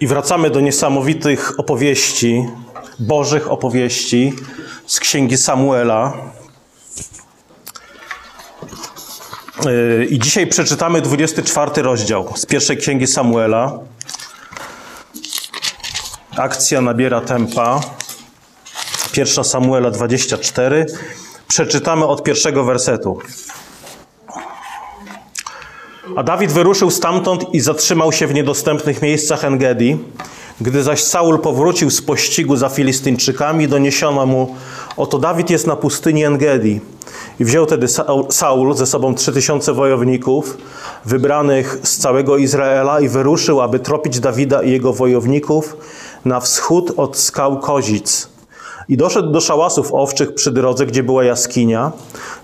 I wracamy do niesamowitych opowieści, Bożych opowieści z księgi Samuela. Yy, I dzisiaj przeczytamy 24 rozdział z pierwszej księgi Samuela. Akcja nabiera tempa. Pierwsza Samuela 24. Przeczytamy od pierwszego wersetu. A Dawid wyruszył stamtąd i zatrzymał się w niedostępnych miejscach Engedi. Gdy zaś Saul powrócił z pościgu za Filistyńczykami, doniesiono mu, oto Dawid jest na pustyni Engedi. I wziął tedy Saul ze sobą trzy tysiące wojowników, wybranych z całego Izraela i wyruszył, aby tropić Dawida i jego wojowników na wschód od skał Kozic. I doszedł do szałasów owczych przy drodze, gdzie była jaskinia.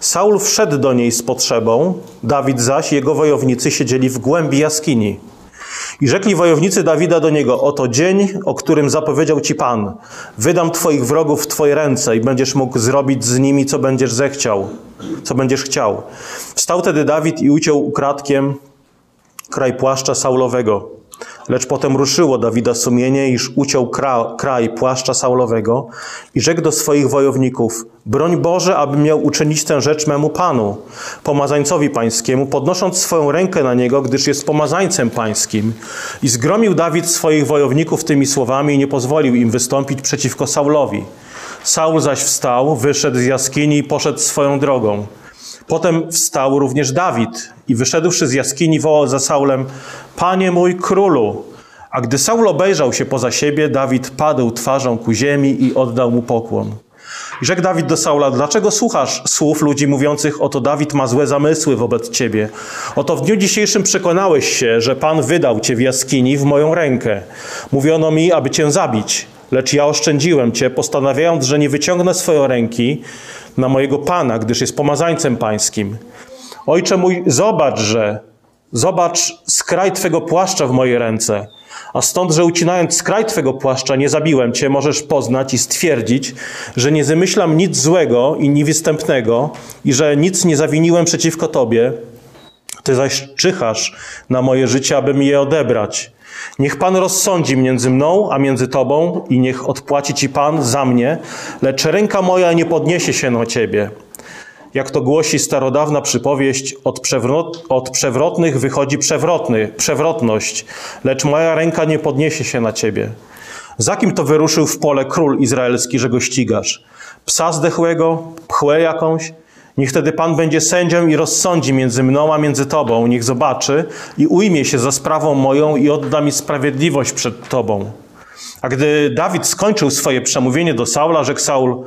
Saul wszedł do niej z potrzebą, Dawid zaś i jego wojownicy siedzieli w głębi jaskini. I rzekli wojownicy Dawida do niego: Oto dzień, o którym zapowiedział ci Pan. Wydam twoich wrogów w twoje ręce i będziesz mógł zrobić z nimi, co będziesz zechciał, co będziesz chciał. Wstał tedy Dawid i uciął ukradkiem kraj płaszcza Saulowego. Lecz potem ruszyło Dawida sumienie, iż uciął kraj płaszcza Saulowego i rzekł do swoich wojowników: Broń Boże, aby miał uczynić tę rzecz memu panu, pomazańcowi pańskiemu, podnosząc swoją rękę na niego, gdyż jest pomazańcem pańskim. I zgromił Dawid swoich wojowników tymi słowami i nie pozwolił im wystąpić przeciwko Saulowi. Saul zaś wstał, wyszedł z jaskini i poszedł swoją drogą. Potem wstał również Dawid i wyszedłszy z jaskini wołał za Saulem: Panie mój królu! A gdy Saul obejrzał się poza siebie, Dawid padł twarzą ku ziemi i oddał mu pokłon. I rzekł Dawid do Saula, dlaczego słuchasz słów ludzi mówiących, oto Dawid ma złe zamysły wobec ciebie? Oto w dniu dzisiejszym przekonałeś się, że Pan wydał cię w jaskini w moją rękę. Mówiono mi, aby cię zabić, lecz ja oszczędziłem cię, postanawiając, że nie wyciągnę swojej ręki na mojego Pana, gdyż jest pomazańcem pańskim. Ojcze mój, zobacz, że, zobacz skraj Twego płaszcza w mojej ręce, a stąd, że ucinając skraj Twego płaszcza nie zabiłem Cię, możesz poznać i stwierdzić, że nie zamyślam nic złego i niewystępnego i że nic nie zawiniłem przeciwko Tobie, Ty zaś czyhasz na moje życie, aby mi je odebrać. Niech Pan rozsądzi między mną a między Tobą i niech odpłaci Ci Pan za mnie, lecz ręka moja nie podniesie się na Ciebie. Jak to głosi starodawna przypowieść, od, przewrot, od przewrotnych wychodzi przewrotny, przewrotność, lecz moja ręka nie podniesie się na Ciebie. Za kim to wyruszył w pole król izraelski, że go ścigasz? Psa zdechłego? Pchłę jakąś? Niech wtedy Pan będzie sędzią i rozsądzi między mną a między Tobą. Niech zobaczy i ujmie się za sprawą moją i odda mi sprawiedliwość przed Tobą. A gdy Dawid skończył swoje przemówienie do Saula, rzekł Saul,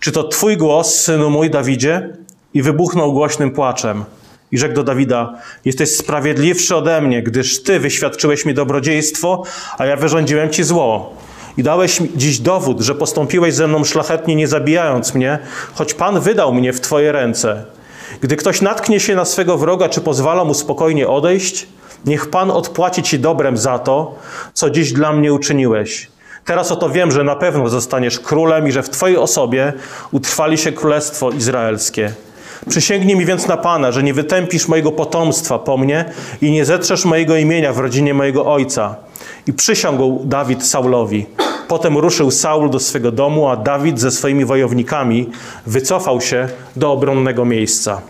czy to Twój głos, synu mój Dawidzie? I wybuchnął głośnym płaczem. I rzekł do Dawida, jesteś sprawiedliwszy ode mnie, gdyż Ty wyświadczyłeś mi dobrodziejstwo, a ja wyrządziłem Ci zło. I dałeś dziś dowód, że postąpiłeś ze mną szlachetnie, nie zabijając mnie, choć Pan wydał mnie w Twoje ręce. Gdy ktoś natknie się na swego wroga, czy pozwala mu spokojnie odejść, niech Pan odpłaci Ci dobrem za to, co dziś dla mnie uczyniłeś. Teraz oto wiem, że na pewno zostaniesz królem i że w Twojej osobie utrwali się królestwo izraelskie. Przysięgnij mi więc na Pana, że nie wytępisz mojego potomstwa po mnie i nie zetrzesz mojego imienia w rodzinie mojego ojca. I przysiągł Dawid Saulowi. Potem ruszył Saul do swego domu, a Dawid ze swoimi wojownikami wycofał się do obronnego miejsca.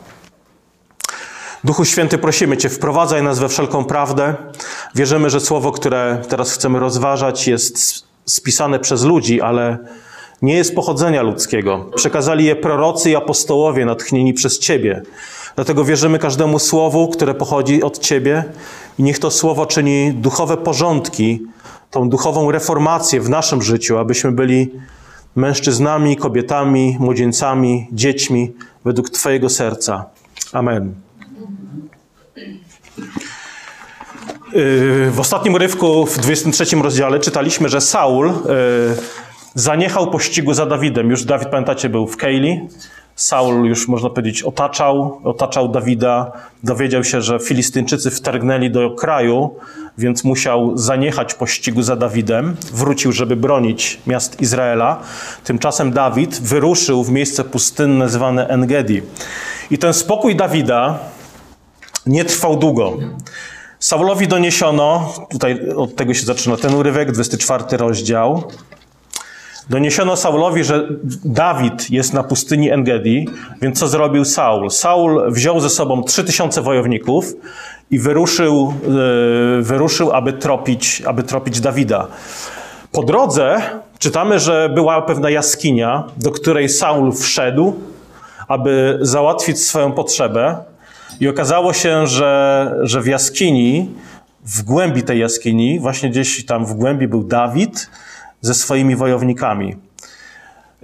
Duchu Święty, prosimy Cię, wprowadzaj nas we wszelką prawdę. Wierzymy, że słowo, które teraz chcemy rozważać, jest spisane przez ludzi, ale nie jest pochodzenia ludzkiego. Przekazali je prorocy i apostołowie natchnieni przez Ciebie. Dlatego wierzymy każdemu słowu, które pochodzi od Ciebie i niech to słowo czyni duchowe porządki, tą duchową reformację w naszym życiu, abyśmy byli mężczyznami, kobietami, młodzieńcami, dziećmi według Twojego serca. Amen. Yy, w ostatnim rywku, w 23 rozdziale, czytaliśmy, że Saul yy, zaniechał pościgu za Dawidem. Już Dawid, pamiętacie, był w Keili. Saul już, można powiedzieć, otaczał, otaczał Dawida. Dowiedział się, że Filistyńczycy wtargnęli do kraju, więc musiał zaniechać pościgu za Dawidem. Wrócił, żeby bronić miast Izraela. Tymczasem Dawid wyruszył w miejsce pustynne zwane Engedi. I ten spokój Dawida nie trwał długo. Saulowi doniesiono, tutaj od tego się zaczyna ten urywek, 24 rozdział. Doniesiono Saulowi, że Dawid jest na pustyni Engedi, więc co zrobił Saul? Saul wziął ze sobą 3000 wojowników i wyruszył, e, wyruszył aby, tropić, aby tropić Dawida. Po drodze czytamy, że była pewna jaskinia, do której Saul wszedł, aby załatwić swoją potrzebę. I okazało się, że, że w jaskini, w głębi tej jaskini, właśnie gdzieś tam w głębi był Dawid ze swoimi wojownikami.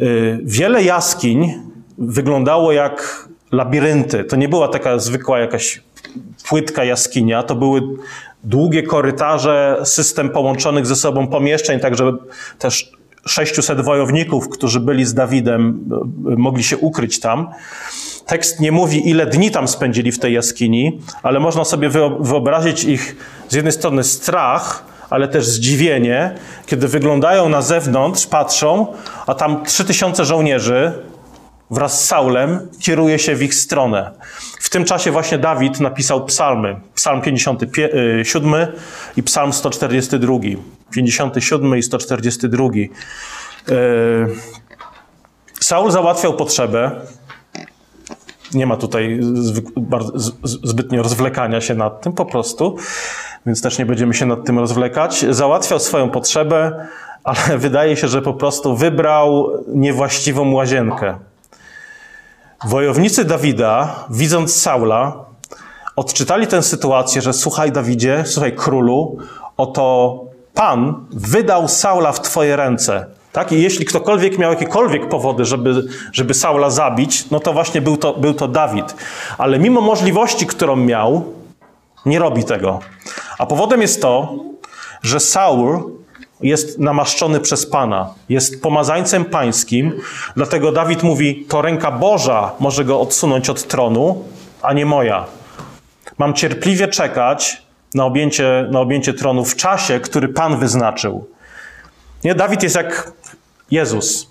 Y, wiele jaskiń wyglądało jak labirynty. To nie była taka zwykła jakaś płytka jaskinia, to były długie korytarze, system połączonych ze sobą pomieszczeń, tak żeby też 600 wojowników, którzy byli z Dawidem, y, mogli się ukryć tam. Tekst nie mówi, ile dni tam spędzili w tej jaskini, ale można sobie wyobrazić ich z jednej strony strach, ale też zdziwienie, kiedy wyglądają na zewnątrz, patrzą, a tam 3000 żołnierzy wraz z Saulem kieruje się w ich stronę. W tym czasie właśnie Dawid napisał psalmy. Psalm 57 y, i psalm 142. 57 i 142. Y, Saul załatwiał potrzebę. Nie ma tutaj zbytnio rozwlekania się nad tym, po prostu, więc też nie będziemy się nad tym rozwlekać. Załatwiał swoją potrzebę, ale wydaje się, że po prostu wybrał niewłaściwą łazienkę. Wojownicy Dawida, widząc Saula, odczytali tę sytuację, że słuchaj Dawidzie, słuchaj królu, oto Pan wydał Saula w twoje ręce. Tak? I jeśli ktokolwiek miał jakiekolwiek powody, żeby, żeby Saula zabić, no to właśnie był to, był to Dawid. Ale mimo możliwości, którą miał, nie robi tego. A powodem jest to, że Saul jest namaszczony przez Pana, jest pomazańcem pańskim, dlatego Dawid mówi: To ręka Boża może go odsunąć od tronu, a nie moja. Mam cierpliwie czekać na objęcie, na objęcie tronu w czasie, który Pan wyznaczył. Nie, Dawid jest jak Jezus,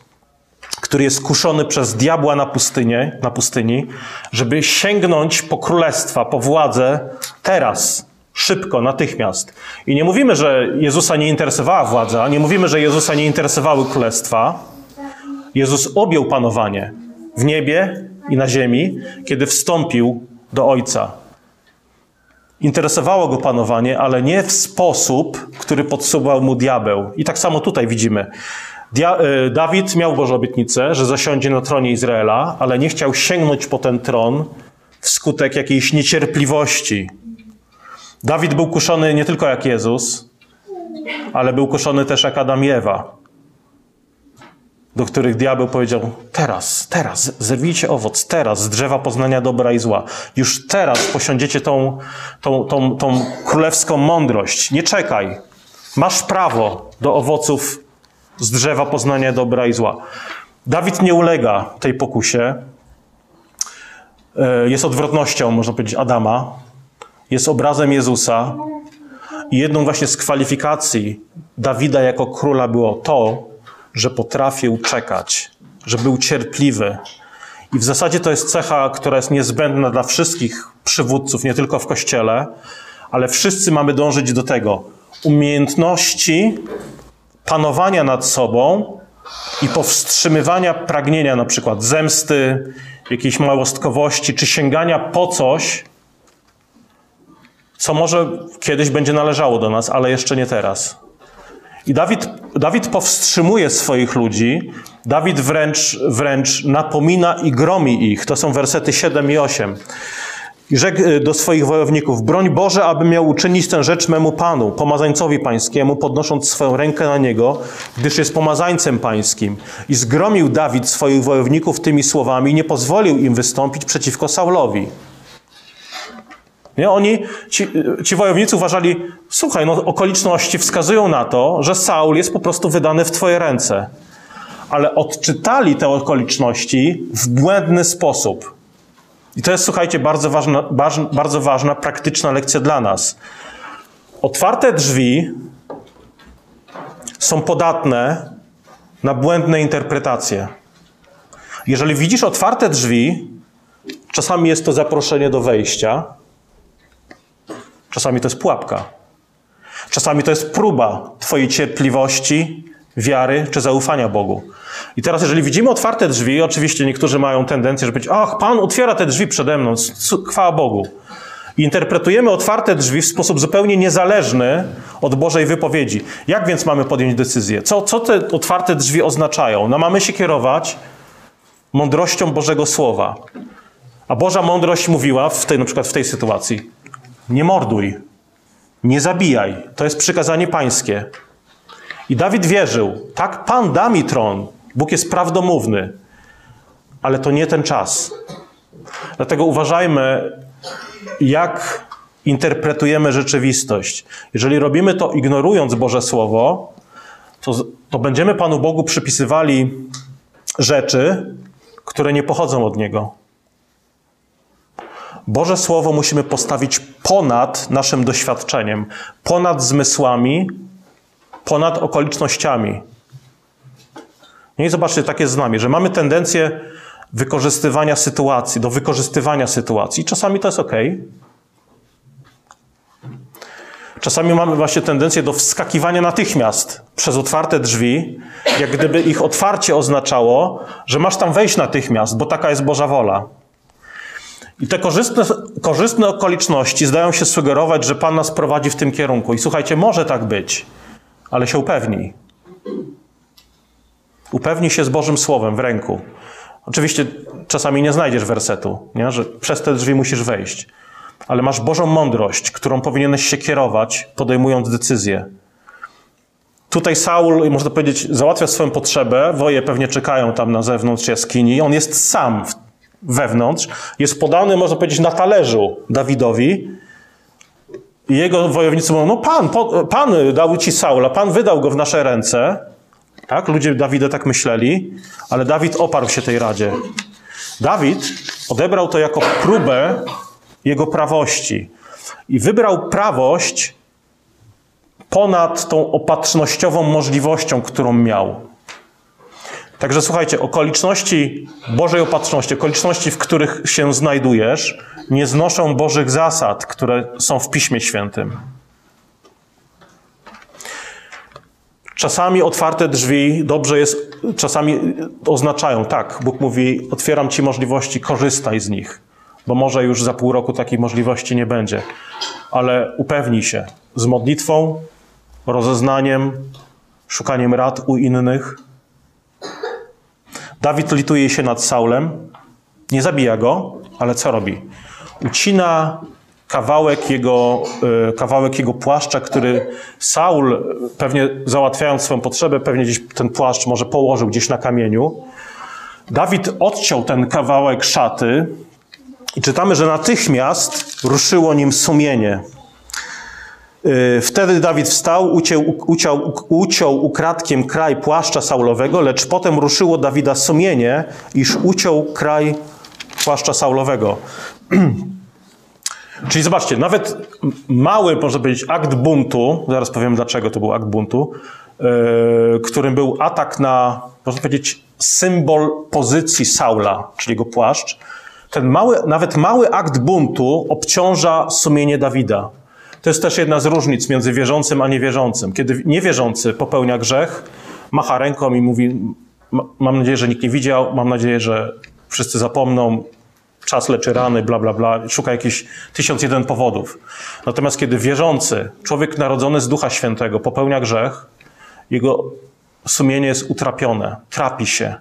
który jest kuszony przez diabła na, pustynię, na pustyni, żeby sięgnąć po królestwa, po władzę teraz, szybko, natychmiast. I nie mówimy, że Jezusa nie interesowała władza, nie mówimy, że Jezusa nie interesowały królestwa. Jezus objął panowanie w niebie i na ziemi, kiedy wstąpił do Ojca. Interesowało go panowanie, ale nie w sposób, który podsuwał mu diabeł. I tak samo tutaj widzimy. Dia e, Dawid miał Bożą obietnicę, że zasiądzie na tronie Izraela, ale nie chciał sięgnąć po ten tron wskutek jakiejś niecierpliwości. Dawid był kuszony nie tylko jak Jezus, ale był kuszony też jak Adam i Ewa, do których diabeł powiedział: Teraz, teraz, zerwijcie owoc, teraz z drzewa poznania dobra i zła. Już teraz posiądziecie tą, tą, tą, tą królewską mądrość. Nie czekaj. Masz prawo do owoców z drzewa poznania dobra i zła. Dawid nie ulega tej pokusie. E, jest odwrotnością, można powiedzieć, Adama. Jest obrazem Jezusa. I jedną właśnie z kwalifikacji Dawida jako króla było to, że potrafił czekać, że był cierpliwy. I w zasadzie to jest cecha, która jest niezbędna dla wszystkich przywódców, nie tylko w kościele, ale wszyscy mamy dążyć do tego. Umiejętności panowania nad sobą i powstrzymywania pragnienia, na przykład zemsty, jakiejś małostkowości, czy sięgania po coś, co może kiedyś będzie należało do nas, ale jeszcze nie teraz. I Dawid, Dawid powstrzymuje swoich ludzi, Dawid wręcz, wręcz napomina i gromi ich. To są wersety 7 i 8. I rzekł y, do swoich wojowników: Broń Boże, aby miał uczynić tę rzecz memu panu, pomazańcowi pańskiemu, podnosząc swoją rękę na niego, gdyż jest pomazańcem pańskim. I zgromił Dawid swoich wojowników tymi słowami nie pozwolił im wystąpić przeciwko Saulowi. Nie? Oni, ci, ci wojownicy uważali, słuchaj, no, okoliczności wskazują na to, że Saul jest po prostu wydany w twoje ręce. Ale odczytali te okoliczności w błędny sposób. I to jest, słuchajcie, bardzo ważna, bardzo ważna praktyczna lekcja dla nas. Otwarte drzwi są podatne na błędne interpretacje. Jeżeli widzisz otwarte drzwi, czasami jest to zaproszenie do wejścia, Czasami to jest pułapka. Czasami to jest próba Twojej cierpliwości, wiary czy zaufania Bogu. I teraz, jeżeli widzimy otwarte drzwi, oczywiście niektórzy mają tendencję, żeby powiedzieć: Ach, Pan otwiera te drzwi przede mną, chwała Bogu. I interpretujemy otwarte drzwi w sposób zupełnie niezależny od Bożej wypowiedzi. Jak więc mamy podjąć decyzję? Co, co te otwarte drzwi oznaczają? No, mamy się kierować mądrością Bożego Słowa. A Boża mądrość mówiła, w tej, na przykład w tej sytuacji, nie morduj, nie zabijaj. To jest przykazanie pańskie. I Dawid wierzył, tak, Pan da mi tron, Bóg jest prawdomówny, ale to nie ten czas. Dlatego uważajmy, jak interpretujemy rzeczywistość. Jeżeli robimy to ignorując Boże Słowo, to, to będziemy Panu Bogu przypisywali rzeczy, które nie pochodzą od Niego. Boże Słowo musimy postawić ponad naszym doświadczeniem, ponad zmysłami, ponad okolicznościami. No i zobaczcie, tak jest z nami, że mamy tendencję wykorzystywania sytuacji, do wykorzystywania sytuacji. Czasami to jest ok. Czasami mamy właśnie tendencję do wskakiwania natychmiast przez otwarte drzwi, jak gdyby ich otwarcie oznaczało, że masz tam wejść natychmiast, bo taka jest Boża wola. I te korzystne, korzystne okoliczności zdają się sugerować, że Pan nas prowadzi w tym kierunku. I słuchajcie, może tak być, ale się upewnij. Upewnij się z Bożym Słowem w ręku. Oczywiście czasami nie znajdziesz wersetu, nie? że przez te drzwi musisz wejść, ale masz Bożą mądrość, którą powinieneś się kierować, podejmując decyzję. Tutaj Saul, można powiedzieć, załatwia swoją potrzebę, woje pewnie czekają tam na zewnątrz jaskini, on jest sam wewnątrz, jest podany, można powiedzieć, na talerzu Dawidowi. I jego wojownicy mówią, no pan, pan dał ci Saula, pan wydał go w nasze ręce. Tak? Ludzie Dawida tak myśleli, ale Dawid oparł się tej radzie. Dawid odebrał to jako próbę jego prawości i wybrał prawość ponad tą opatrznościową możliwością, którą miał. Także słuchajcie, okoliczności Bożej opatrzności, okoliczności, w których się znajdujesz, nie znoszą Bożych zasad, które są w Piśmie Świętym. Czasami otwarte drzwi dobrze jest, czasami oznaczają, tak, Bóg mówi, otwieram ci możliwości, korzystaj z nich, bo może już za pół roku takiej możliwości nie będzie. Ale upewnij się z modlitwą, rozeznaniem, szukaniem rad u innych. Dawid lituje się nad Saulem, nie zabija go, ale co robi? Ucina kawałek jego, e, kawałek jego płaszcza, który Saul, pewnie załatwiając swoją potrzebę, pewnie gdzieś ten płaszcz może położył gdzieś na kamieniu. Dawid odciął ten kawałek szaty i czytamy, że natychmiast ruszyło nim sumienie. E, wtedy Dawid wstał, uciął, uciął, uciął ukradkiem kraj płaszcza Saulowego, lecz potem ruszyło Dawida sumienie, iż uciął kraj płaszcza Saulowego. Czyli zobaczcie, nawet mały, można powiedzieć, akt buntu, zaraz powiem dlaczego to był akt buntu, yy, którym był atak na, można powiedzieć, symbol pozycji Saula, czyli jego płaszcz. Ten mały, nawet mały akt buntu obciąża sumienie Dawida. To jest też jedna z różnic między wierzącym a niewierzącym. Kiedy niewierzący popełnia grzech, macha ręką i mówi: Mam nadzieję, że nikt nie widział, mam nadzieję, że wszyscy zapomną, czas leczy rany, bla, bla, bla, szuka jakichś tysiąc jeden powodów. Natomiast kiedy wierzący, człowiek narodzony z Ducha Świętego popełnia grzech, jego sumienie jest utrapione, trapi się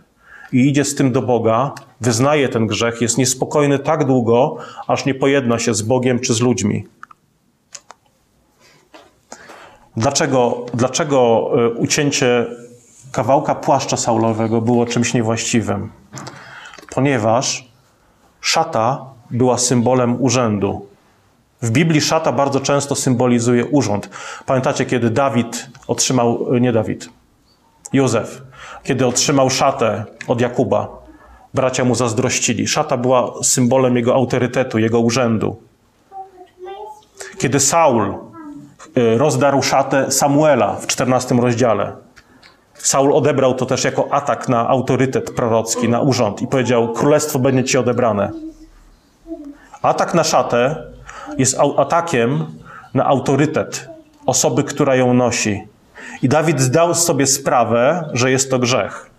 i idzie z tym do Boga, wyznaje ten grzech, jest niespokojny tak długo, aż nie pojedna się z Bogiem czy z ludźmi. Dlaczego, dlaczego e, ucięcie kawałka płaszcza saulowego było czymś niewłaściwym? Ponieważ Szata była symbolem urzędu. W Biblii szata bardzo często symbolizuje urząd. Pamiętacie, kiedy Dawid otrzymał, nie Dawid, Józef, kiedy otrzymał szatę od Jakuba, bracia mu zazdrościli. Szata była symbolem jego autorytetu, jego urzędu. Kiedy Saul rozdarł szatę Samuela w 14 rozdziale, Saul odebrał to też jako atak na autorytet prorocki, na urząd i powiedział: Królestwo będzie ci odebrane. Atak na szatę jest atakiem na autorytet osoby, która ją nosi. I Dawid zdał sobie sprawę, że jest to grzech.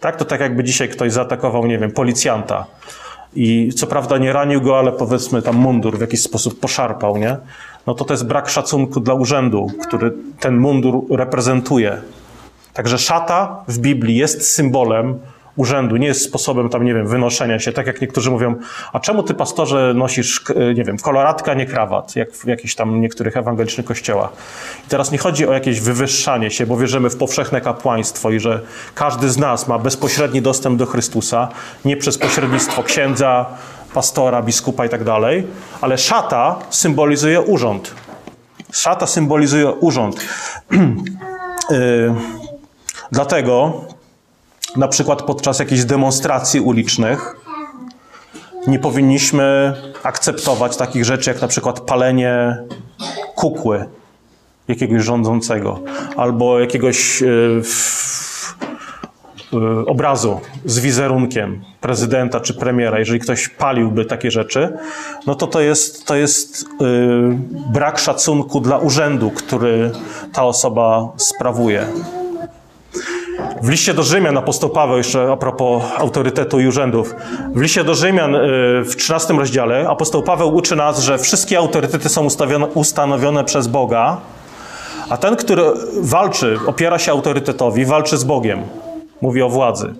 Tak? To tak jakby dzisiaj ktoś zaatakował, nie wiem, policjanta. I co prawda nie ranił go, ale powiedzmy tam mundur w jakiś sposób poszarpał, nie? No to to jest brak szacunku dla urzędu, który ten mundur reprezentuje. Także szata w Biblii jest symbolem urzędu, nie jest sposobem tam, nie wiem, wynoszenia się. Tak jak niektórzy mówią, a czemu ty pastorze nosisz, nie wiem, koloratka, nie krawat, jak w jakichś tam niektórych ewangelicznych kościołach. I teraz nie chodzi o jakieś wywyższanie się, bo wierzymy w powszechne kapłaństwo i że każdy z nas ma bezpośredni dostęp do Chrystusa, nie przez pośrednictwo księdza, pastora, biskupa i tak dalej, ale szata symbolizuje urząd. Szata symbolizuje urząd. yy, dlatego na przykład podczas jakichś demonstracji ulicznych nie powinniśmy akceptować takich rzeczy jak na przykład palenie kukły jakiegoś rządzącego albo jakiegoś yy, obrazu z wizerunkiem prezydenta czy premiera. Jeżeli ktoś paliłby takie rzeczy, no to to jest, to jest yy, brak szacunku dla urzędu, który ta osoba sprawuje. W liście do Rzymian apostoł Paweł, jeszcze a propos autorytetu i urzędów, w liście do Rzymian y, w 13 rozdziale apostoł Paweł uczy nas, że wszystkie autorytety są ustanowione przez Boga, a ten, który walczy, opiera się autorytetowi, walczy z Bogiem. Mówi o władzy.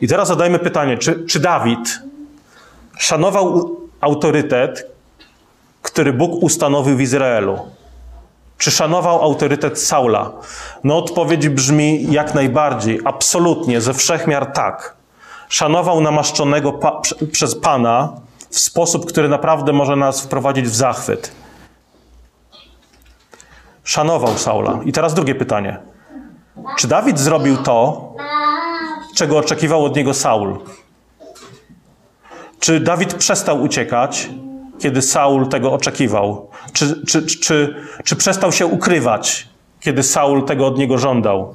I teraz zadajmy pytanie, czy, czy Dawid szanował autorytet, który Bóg ustanowił w Izraelu? Czy szanował autorytet Saula? No odpowiedź brzmi jak najbardziej, absolutnie, ze wszechmiar tak. Szanował namaszczonego pa przez Pana w sposób, który naprawdę może nas wprowadzić w zachwyt. Szanował Saula. I teraz drugie pytanie. Czy Dawid zrobił to, czego oczekiwał od niego Saul? Czy Dawid przestał uciekać, kiedy Saul tego oczekiwał? Czy, czy, czy, czy przestał się ukrywać, kiedy Saul tego od niego żądał?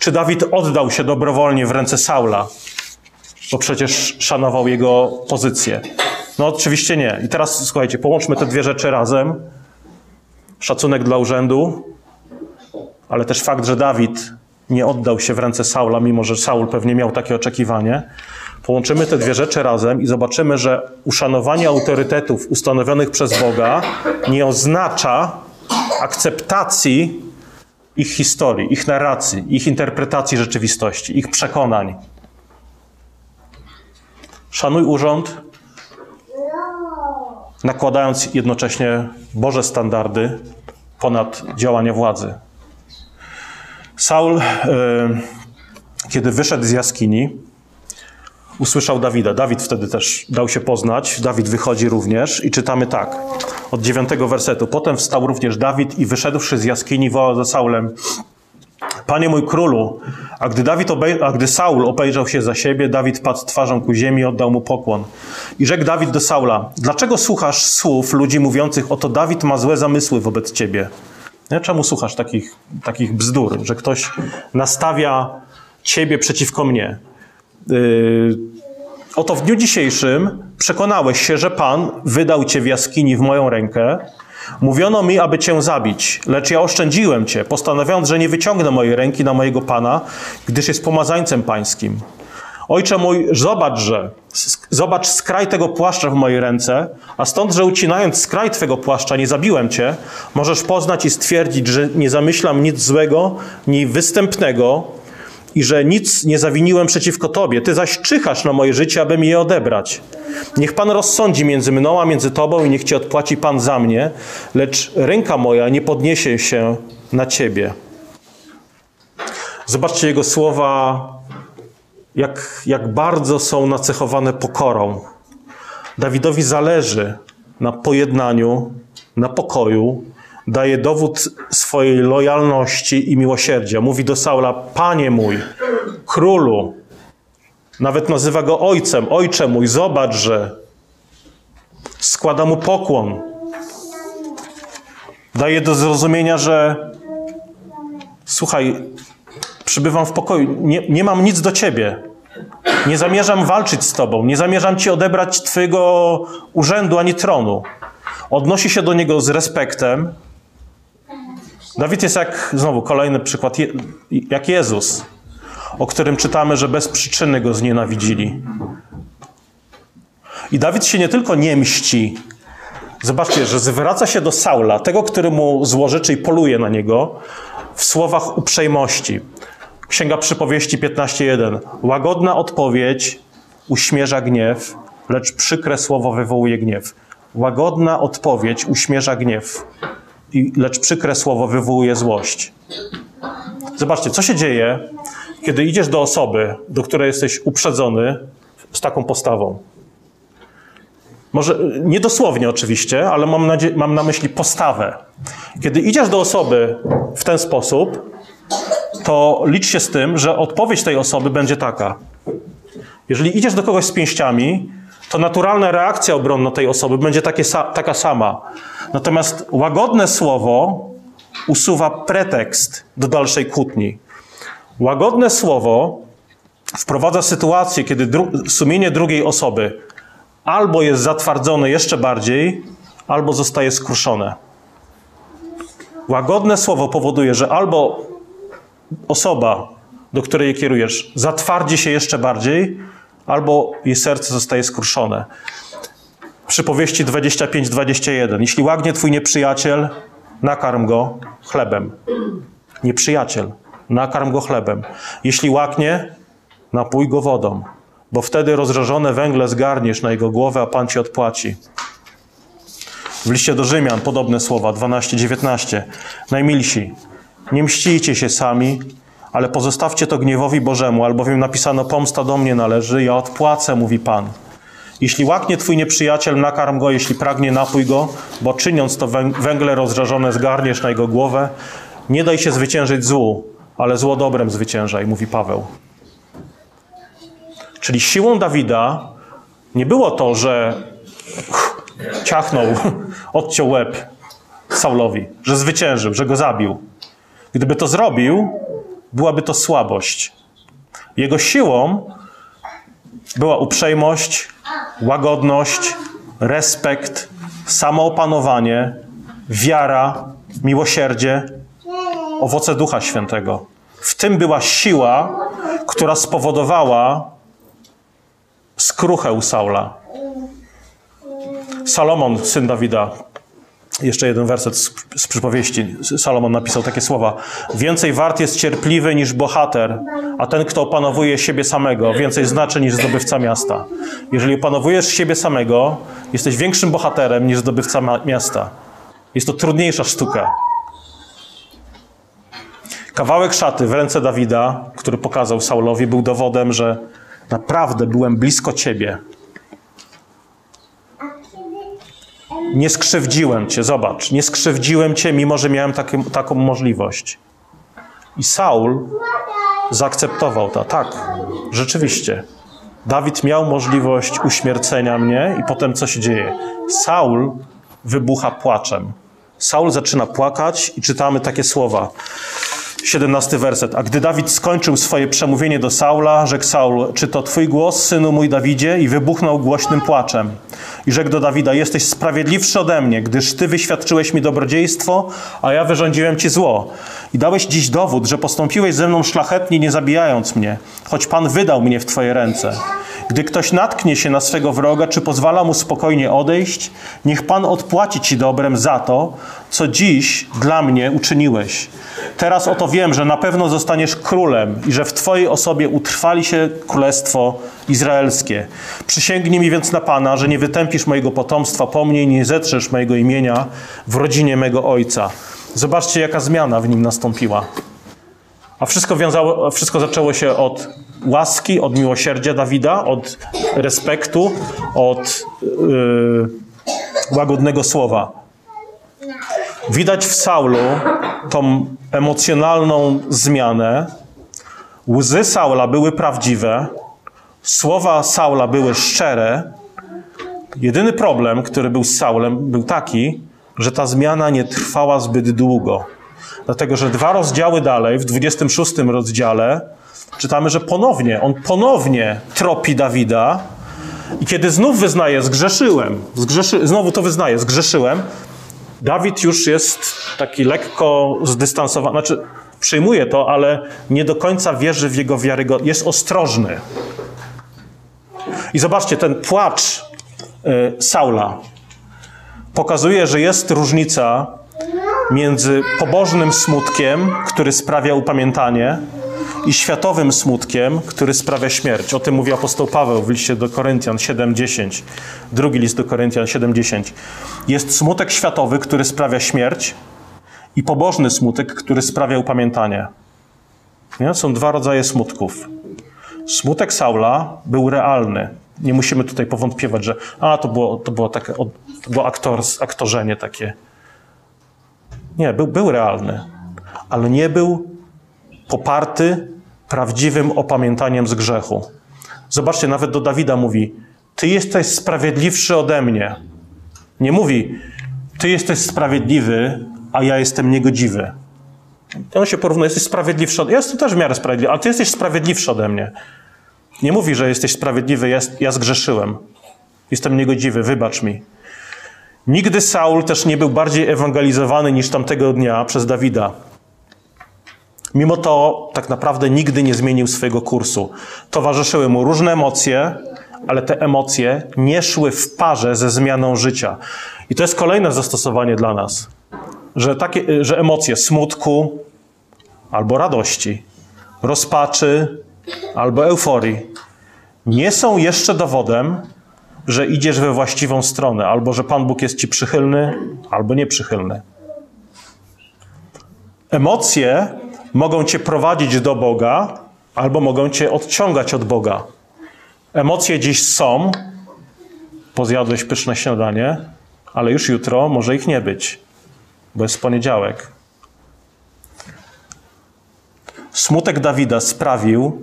Czy Dawid oddał się dobrowolnie w ręce Saula, bo przecież szanował jego pozycję? No oczywiście nie. I teraz słuchajcie, połączmy te dwie rzeczy razem. Szacunek dla urzędu, ale też fakt, że Dawid nie oddał się w ręce Saula, mimo że Saul pewnie miał takie oczekiwanie. Połączymy te dwie rzeczy razem i zobaczymy, że uszanowanie autorytetów ustanowionych przez Boga nie oznacza akceptacji ich historii, ich narracji, ich interpretacji rzeczywistości, ich przekonań. Szanuj urząd, nakładając jednocześnie Boże standardy ponad działania władzy. Saul, kiedy wyszedł z jaskini, usłyszał Dawida. Dawid wtedy też dał się poznać. Dawid wychodzi również i czytamy tak, od dziewiątego wersetu. Potem wstał również Dawid i wyszedłszy z jaskini wołał za Saulem, Panie mój królu, a gdy, Dawid obej- a gdy Saul obejrzał się za siebie, Dawid padł twarzą ku ziemi i oddał mu pokłon. I rzekł Dawid do Saula, dlaczego słuchasz słów ludzi mówiących, oto Dawid ma złe zamysły wobec ciebie? Nie? Czemu słuchasz takich, takich bzdur, że ktoś nastawia ciebie przeciwko mnie? Yy, oto w dniu dzisiejszym przekonałeś się, że Pan wydał cię w jaskini w moją rękę. Mówiono mi, aby cię zabić, lecz ja oszczędziłem cię, postanowiąc, że nie wyciągnę mojej ręki na mojego Pana, gdyż jest pomazańcem pańskim. Ojcze mój, zobacz, że zobacz skraj tego płaszcza w mojej ręce, a stąd, że ucinając skraj twego płaszcza nie zabiłem cię, możesz poznać i stwierdzić, że nie zamyślam nic złego, ni występnego, i że nic nie zawiniłem przeciwko Tobie, Ty zaś czyhasz na moje życie, aby mi je odebrać. Niech Pan rozsądzi między mną a między Tobą i niech Ci odpłaci Pan za mnie, lecz ręka moja nie podniesie się na Ciebie. Zobaczcie jego słowa, jak, jak bardzo są nacechowane pokorą. Dawidowi zależy na pojednaniu, na pokoju, daje dowód swojej lojalności i miłosierdzia. Mówi do Saula: Panie mój, królu. Nawet nazywa go ojcem. Ojcze mój, zobacz, że składa mu pokłon. Daje do zrozumienia, że słuchaj, przybywam w pokoju, nie, nie mam nic do ciebie. Nie zamierzam walczyć z tobą, nie zamierzam ci odebrać twojego urzędu ani tronu. odnosi się do niego z respektem. Dawid jest jak, znowu kolejny przykład, jak Jezus, o którym czytamy, że bez przyczyny go znienawidzili. I Dawid się nie tylko nie mści, zobaczcie, że zwraca się do Saula, tego, który mu złożyczy i poluje na niego, w słowach uprzejmości. Księga Przypowieści 15.1. Łagodna odpowiedź uśmierza gniew, lecz przykre słowo wywołuje gniew. Łagodna odpowiedź uśmierza gniew, lecz przykre słowo wywołuje złość. Zobaczcie, co się dzieje, kiedy idziesz do osoby, do której jesteś uprzedzony z taką postawą. Może nie dosłownie oczywiście, ale mam, nadzie- mam na myśli postawę. Kiedy idziesz do osoby w ten sposób, to licz się z tym, że odpowiedź tej osoby będzie taka. Jeżeli idziesz do kogoś z pięściami, to naturalna reakcja obronna tej osoby będzie takie, taka sama. Natomiast łagodne słowo usuwa pretekst do dalszej kłótni. Łagodne słowo wprowadza sytuację, kiedy dru sumienie drugiej osoby albo jest zatwardzone jeszcze bardziej, albo zostaje skruszone. Łagodne słowo powoduje, że albo osoba, do której je kierujesz, zatwardzi się jeszcze bardziej, albo jej serce zostaje skruszone. Przypowieści 25-21. Jeśli łagnie twój nieprzyjaciel, nakarm go chlebem. Nieprzyjaciel, nakarm go chlebem. Jeśli łaknie, napój go wodą, bo wtedy rozżarzone węgle zgarniesz na jego głowę, a Pan ci odpłaci. W liście do Rzymian podobne słowa 12-19. Najmilsi, nie mścijcie się sami, ale pozostawcie to gniewowi Bożemu, albowiem napisano: Pomsta do mnie należy, ja odpłacę, mówi Pan. Jeśli łaknie twój nieprzyjaciel, nakarm go, jeśli pragnie, napój go, bo czyniąc to węgle rozżarzone zgarniesz na jego głowę. Nie daj się zwyciężyć złu, ale zło dobrem zwyciężaj, mówi Paweł. Czyli siłą Dawida nie było to, że ciachnął, odciął łeb Saulowi, że zwyciężył, że go zabił. Gdyby to zrobił, byłaby to słabość. Jego siłą była uprzejmość, łagodność, respekt, samoopanowanie, wiara, miłosierdzie, owoce Ducha Świętego. W tym była siła, która spowodowała skruchę u Saula. Salomon, syn Dawida, jeszcze jeden werset z, z przypowieści. Salomon napisał takie słowa. Więcej wart jest cierpliwy niż bohater, a ten, kto opanowuje siebie samego, więcej znaczy niż zdobywca miasta. Jeżeli opanowujesz siebie samego, jesteś większym bohaterem niż zdobywca miasta. Jest to trudniejsza sztuka. Kawałek szaty w ręce Dawida, który pokazał Saulowi, był dowodem, że naprawdę byłem blisko ciebie. Nie skrzywdziłem cię, zobacz, nie skrzywdziłem cię, mimo że miałem taki, taką możliwość. I Saul zaakceptował to. Tak, rzeczywiście. Dawid miał możliwość uśmiercenia mnie, i potem co się dzieje? Saul wybucha płaczem. Saul zaczyna płakać, i czytamy takie słowa. 17 werset. A gdy Dawid skończył swoje przemówienie do Saula, rzekł Saul, czy to twój głos, synu mój Dawidzie? I wybuchnął głośnym płaczem. I rzekł do Dawida, jesteś sprawiedliwszy ode mnie, gdyż ty wyświadczyłeś mi dobrodziejstwo, a ja wyrządziłem ci zło. I dałeś dziś dowód, że postąpiłeś ze mną szlachetnie, nie zabijając mnie, choć Pan wydał mnie w twoje ręce. Gdy ktoś natknie się na swego wroga, czy pozwala mu spokojnie odejść, niech Pan odpłaci ci dobrem za to, co dziś dla mnie uczyniłeś. Teraz oto wiem, że na pewno zostaniesz królem i że w Twojej osobie utrwali się królestwo izraelskie. Przysięgnij mi więc na Pana, że nie wytępisz mojego potomstwa po mnie i nie zetrzesz mojego imienia w rodzinie mego ojca. Zobaczcie, jaka zmiana w nim nastąpiła. A wszystko, wiązało, wszystko zaczęło się od łaski, od miłosierdzia Dawida, od respektu, od yy, łagodnego słowa. Widać w Saulu tą emocjonalną zmianę. Łzy Saula były prawdziwe, słowa Saula były szczere. Jedyny problem, który był z Saulem, był taki, że ta zmiana nie trwała zbyt długo. Dlatego, że dwa rozdziały dalej, w 26 rozdziale, czytamy, że ponownie, on ponownie tropi Dawida I kiedy znów wyznaje, zgrzeszyłem, zgrzeszy, znowu to wyznaje, zgrzeszyłem, Dawid już jest taki lekko zdystansowany, znaczy przyjmuje to, ale nie do końca wierzy w jego wiarygodność. Jest ostrożny. I zobaczcie, ten płacz y, Saula pokazuje, że jest różnica między pobożnym smutkiem, który sprawia upamiętanie, i światowym smutkiem, który sprawia śmierć. O tym mówi apostoł Paweł w liście do Koryntian 7:10. Drugi list do Koryntian 7:10. Jest smutek światowy, który sprawia śmierć i pobożny smutek, który sprawia upamiętanie. Nie? Są dwa rodzaje smutków. Smutek Saula był realny. Nie musimy tutaj powątpiewać, że a, to było, to było takie to było aktors, aktorzenie takie. Nie, był, był realny, ale nie był poparty prawdziwym opamiętaniem z grzechu. Zobaczcie, nawet do Dawida mówi: Ty jesteś sprawiedliwszy ode mnie. Nie mówi: Ty jesteś sprawiedliwy, a ja jestem niegodziwy. On się porównuje, jesteś sprawiedliwszy ode. Ja jestem też w miarę sprawiedliwy, ale ty jesteś sprawiedliwszy ode mnie. Nie mówi, że jesteś sprawiedliwy, ja, ja zgrzeszyłem. Jestem niegodziwy, wybacz mi. Nigdy Saul też nie był bardziej ewangelizowany niż tamtego dnia przez Dawida. Mimo to tak naprawdę nigdy nie zmienił swojego kursu. Towarzyszyły mu różne emocje, ale te emocje nie szły w parze ze zmianą życia. I to jest kolejne zastosowanie dla nas, że, takie, że emocje smutku albo radości, rozpaczy albo euforii nie są jeszcze dowodem, że idziesz we właściwą stronę, albo że Pan Bóg jest ci przychylny, albo nieprzychylny. Emocje mogą cię prowadzić do Boga, albo mogą cię odciągać od Boga. Emocje dziś są, pozjadłeś pyszne śniadanie, ale już jutro może ich nie być, bo jest poniedziałek. Smutek Dawida sprawił,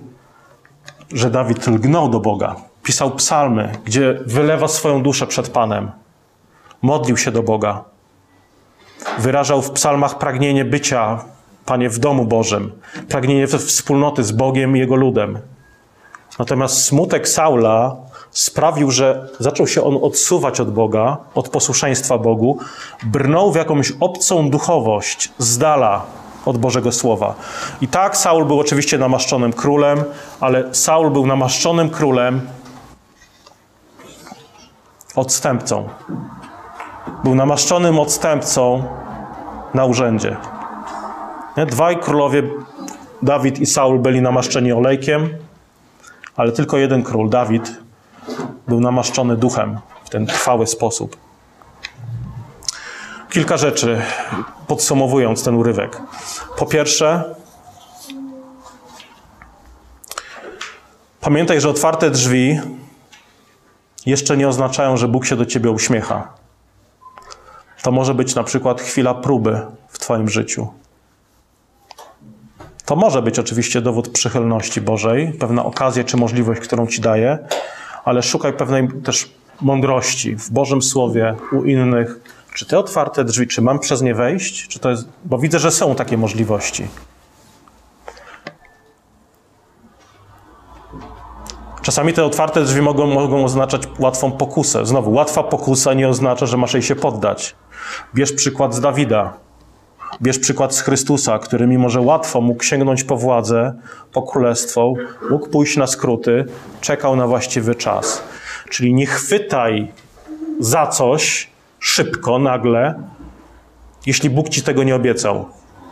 że Dawid lgnął do Boga. Pisał psalmy, gdzie wylewa swoją duszę przed Panem. Modlił się do Boga. Wyrażał w psalmach pragnienie bycia Panie, w domu Bożym, pragnienie wspólnoty z Bogiem i Jego ludem. Natomiast smutek Saula sprawił, że zaczął się on odsuwać od Boga, od posłuszeństwa Bogu, brnął w jakąś obcą duchowość z dala od Bożego Słowa. I tak Saul był oczywiście namaszczonym królem, ale Saul był namaszczonym królem odstępcą. Był namaszczonym odstępcą na urzędzie. Dwaj królowie, Dawid i Saul, byli namaszczeni olejkiem, ale tylko jeden król, Dawid, był namaszczony duchem w ten trwały sposób. Kilka rzeczy, podsumowując ten urywek. Po pierwsze, pamiętaj, że otwarte drzwi jeszcze nie oznaczają, że Bóg się do ciebie uśmiecha. To może być na przykład chwila próby w Twoim życiu. To może być oczywiście dowód przychylności Bożej, pewna okazja czy możliwość, którą ci daje, ale szukaj pewnej też mądrości w Bożym Słowie u innych. Czy te otwarte drzwi, czy mam przez nie wejść? Czy to jest, bo widzę, że są takie możliwości. Czasami te otwarte drzwi mogą, mogą oznaczać łatwą pokusę. Znowu, łatwa pokusa nie oznacza, że masz jej się poddać. Bierz przykład z Dawida. Bierz przykład z Chrystusa, który mimo, że łatwo mógł sięgnąć po władzę, po królestwo, mógł pójść na skróty, czekał na właściwy czas. Czyli nie chwytaj za coś szybko, nagle, jeśli Bóg ci tego nie obiecał.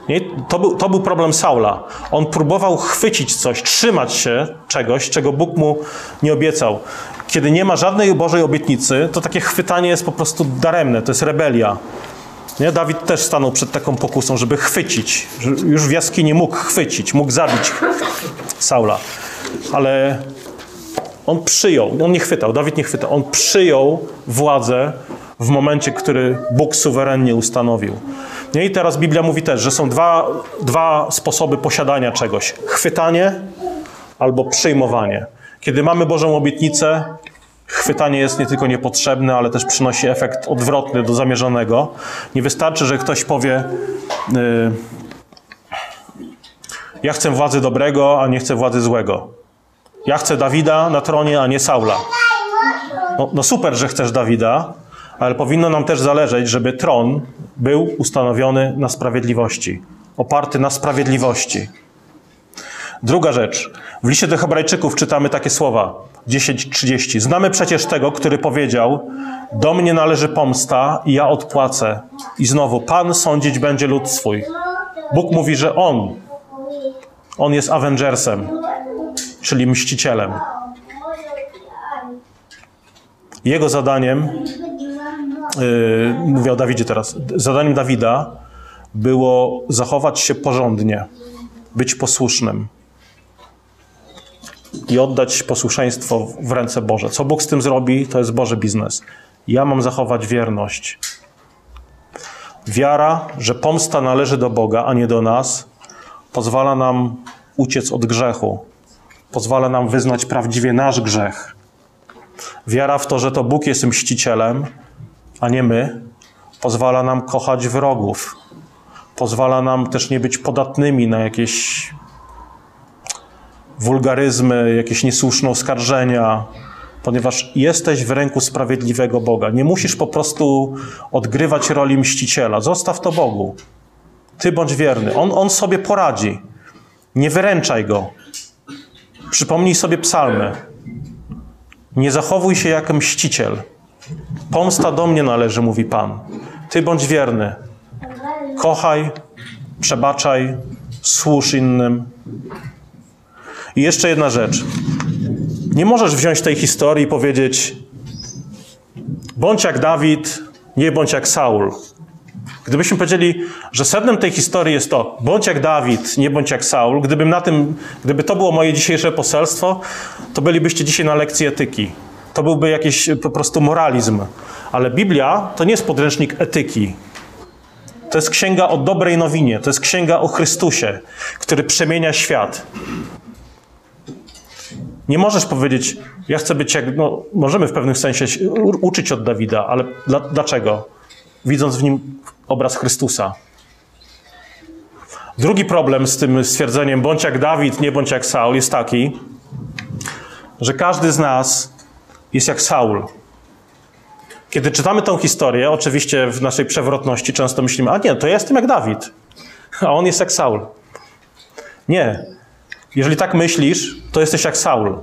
Nie? To, był, to był problem Saula. On próbował chwycić coś, trzymać się czegoś, czego Bóg mu nie obiecał. Kiedy nie ma żadnej Bożej obietnicy, to takie chwytanie jest po prostu daremne, to jest rebelia. Nie? Dawid też stanął przed taką pokusą, żeby chwycić. Już w jaskini mógł chwycić, mógł zabić Saula. Ale on przyjął, on nie chwytał, Dawid nie chwytał, on przyjął władzę w momencie, który Bóg suwerennie ustanowił. Nie? I teraz Biblia mówi też, że są dwa, dwa sposoby posiadania czegoś: chwytanie albo przyjmowanie. Kiedy mamy Bożą obietnicę, chwytanie jest nie tylko niepotrzebne, ale też przynosi efekt odwrotny do zamierzonego. Nie wystarczy, że ktoś powie: yy, Ja chcę władzy dobrego, a nie chcę władzy złego. Ja chcę Dawida na tronie, a nie Saula. No, no super, że chcesz Dawida, ale powinno nam też zależeć, żeby tron był ustanowiony na sprawiedliwości, oparty na sprawiedliwości. Druga rzecz. W liście do Hebrajczyków czytamy takie słowa 10:30. Znamy przecież tego, który powiedział: Do mnie należy pomsta i ja odpłacę. I znowu Pan sądzić będzie lud swój. Bóg mówi, że on on jest Avengersem, czyli mścicielem. Jego zadaniem, yy, mówię o Dawidzie teraz, zadaniem Dawida było zachować się porządnie, być posłusznym i oddać posłuszeństwo w ręce Boże. Co Bóg z tym zrobi, to jest Boży biznes. Ja mam zachować wierność. Wiara, że pomsta należy do Boga, a nie do nas, pozwala nam uciec od grzechu, pozwala nam wyznać prawdziwie nasz grzech. Wiara w to, że to Bóg jest mścicielem, a nie my, pozwala nam kochać wrogów. Pozwala nam też nie być podatnymi na jakieś wulgaryzmy, jakieś niesłuszne oskarżenia, ponieważ jesteś w ręku sprawiedliwego Boga. Nie musisz po prostu odgrywać roli mściciela. Zostaw to Bogu. Ty bądź wierny. On, on sobie poradzi. Nie wyręczaj go. Przypomnij sobie psalmy. Nie zachowuj się jak mściciel. Pomsta do mnie należy, mówi Pan. Ty bądź wierny. Kochaj, przebaczaj, służ innym. I jeszcze jedna rzecz. Nie możesz wziąć tej historii i powiedzieć: bądź jak Dawid, nie bądź jak Saul. Gdybyśmy powiedzieli, że sednem tej historii jest to, bądź jak Dawid, nie bądź jak Saul, gdybym na tym, gdyby to było moje dzisiejsze poselstwo, to bylibyście dzisiaj na lekcji etyki. To byłby jakiś po prostu moralizm. Ale Biblia to nie jest podręcznik etyki. To jest księga o dobrej nowinie, to jest księga o Chrystusie, który przemienia świat. Nie możesz powiedzieć, ja chcę być jak. No, możemy w pewnym sensie uczyć od Dawida, ale dla, dlaczego? Widząc w nim obraz Chrystusa. Drugi problem z tym stwierdzeniem, bądź jak Dawid, nie bądź jak Saul, jest taki, że każdy z nas jest jak Saul. Kiedy czytamy tą historię, oczywiście w naszej przewrotności często myślimy, a nie, to ja jestem jak Dawid, a on jest jak Saul. Nie. Jeżeli tak myślisz, to jesteś jak Saul.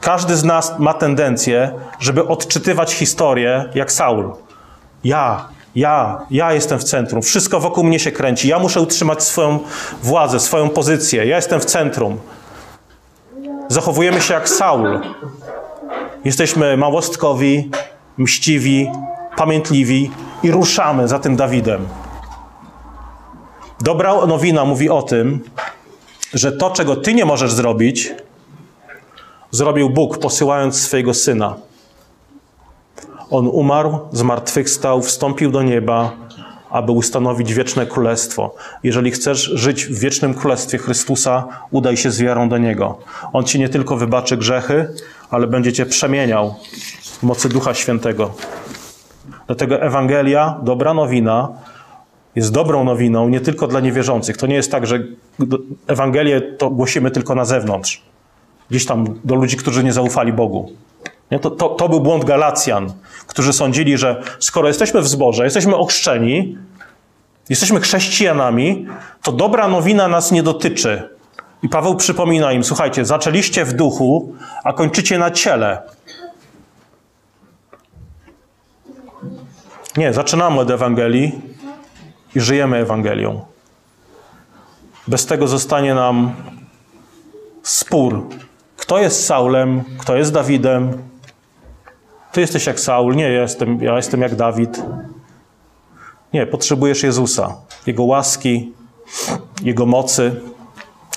Każdy z nas ma tendencję, żeby odczytywać historię jak Saul. Ja, ja, ja jestem w centrum. Wszystko wokół mnie się kręci. Ja muszę utrzymać swoją władzę, swoją pozycję. Ja jestem w centrum. Zachowujemy się jak Saul. Jesteśmy małostkowi, mściwi, pamiętliwi i ruszamy za tym Dawidem. Dobra nowina mówi o tym, że to, czego ty nie możesz zrobić, zrobił Bóg, posyłając swojego syna. On umarł, zmartwychwstał, wstąpił do nieba, aby ustanowić wieczne królestwo. Jeżeli chcesz żyć w wiecznym królestwie Chrystusa, udaj się z wiarą do Niego. On ci nie tylko wybaczy grzechy, ale będzie cię przemieniał w mocy Ducha Świętego. Dlatego Ewangelia, dobra nowina, jest dobrą nowiną nie tylko dla niewierzących. To nie jest tak, że Ewangelię to głosimy tylko na zewnątrz, gdzieś tam do ludzi, którzy nie zaufali Bogu. Nie? To, to, to był błąd Galacjan, którzy sądzili, że skoro jesteśmy w zborze, jesteśmy ochrzczeni, jesteśmy chrześcijanami, to dobra nowina nas nie dotyczy. I Paweł przypomina im: słuchajcie, zaczęliście w duchu, a kończycie na ciele. Nie, zaczynamy od Ewangelii i żyjemy Ewangelią. Bez tego zostanie nam spór. Kto jest Saulem, kto jest Dawidem, ty jesteś jak Saul, nie, jestem, ja jestem jak Dawid. Nie, potrzebujesz Jezusa, Jego łaski, Jego mocy.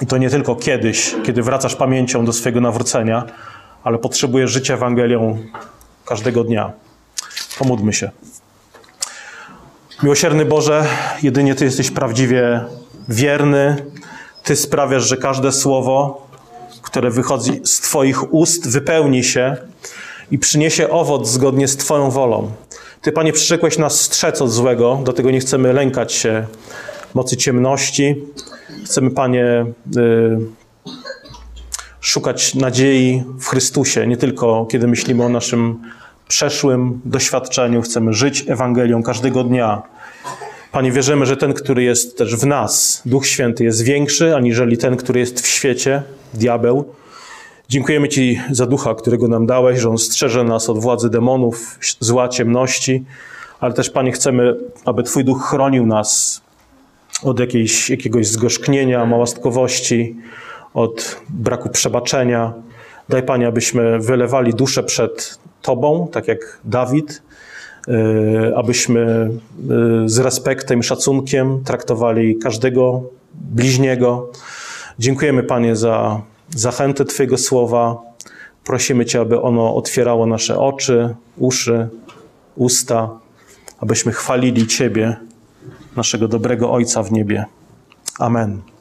I to nie tylko kiedyś, kiedy wracasz pamięcią do swojego nawrócenia, ale potrzebujesz życia Ewangelią każdego dnia. Pomódmy się. Miłosierny Boże, jedynie Ty jesteś prawdziwie wierny. Ty sprawiasz, że każde słowo, które wychodzi z Twoich ust, wypełni się i przyniesie owoc zgodnie z Twoją wolą. Ty, Panie, przyrzekłeś nas strzec od złego, dlatego nie chcemy lękać się mocy ciemności. Chcemy, Panie, y, szukać nadziei w Chrystusie, nie tylko kiedy myślimy o naszym przeszłym doświadczeniu, chcemy żyć Ewangelią każdego dnia. Panie, wierzymy, że ten, który jest też w nas, Duch Święty, jest większy aniżeli ten, który jest w świecie, diabeł. Dziękujemy Ci za ducha, którego nam dałeś, że on strzeże nas od władzy demonów, zła, ciemności, ale też, Panie, chcemy, aby Twój duch chronił nas od jakiejś, jakiegoś zgorzknienia, małostkowości, od braku przebaczenia. Daj, Panie, abyśmy wylewali duszę przed Tobą, tak jak Dawid, abyśmy yy, z respektem szacunkiem traktowali każdego bliźniego. Dziękujemy, Panie, za zachętę Twojego słowa. Prosimy Cię, aby ono otwierało nasze oczy, uszy, usta, abyśmy chwalili Ciebie, naszego dobrego Ojca w niebie. Amen.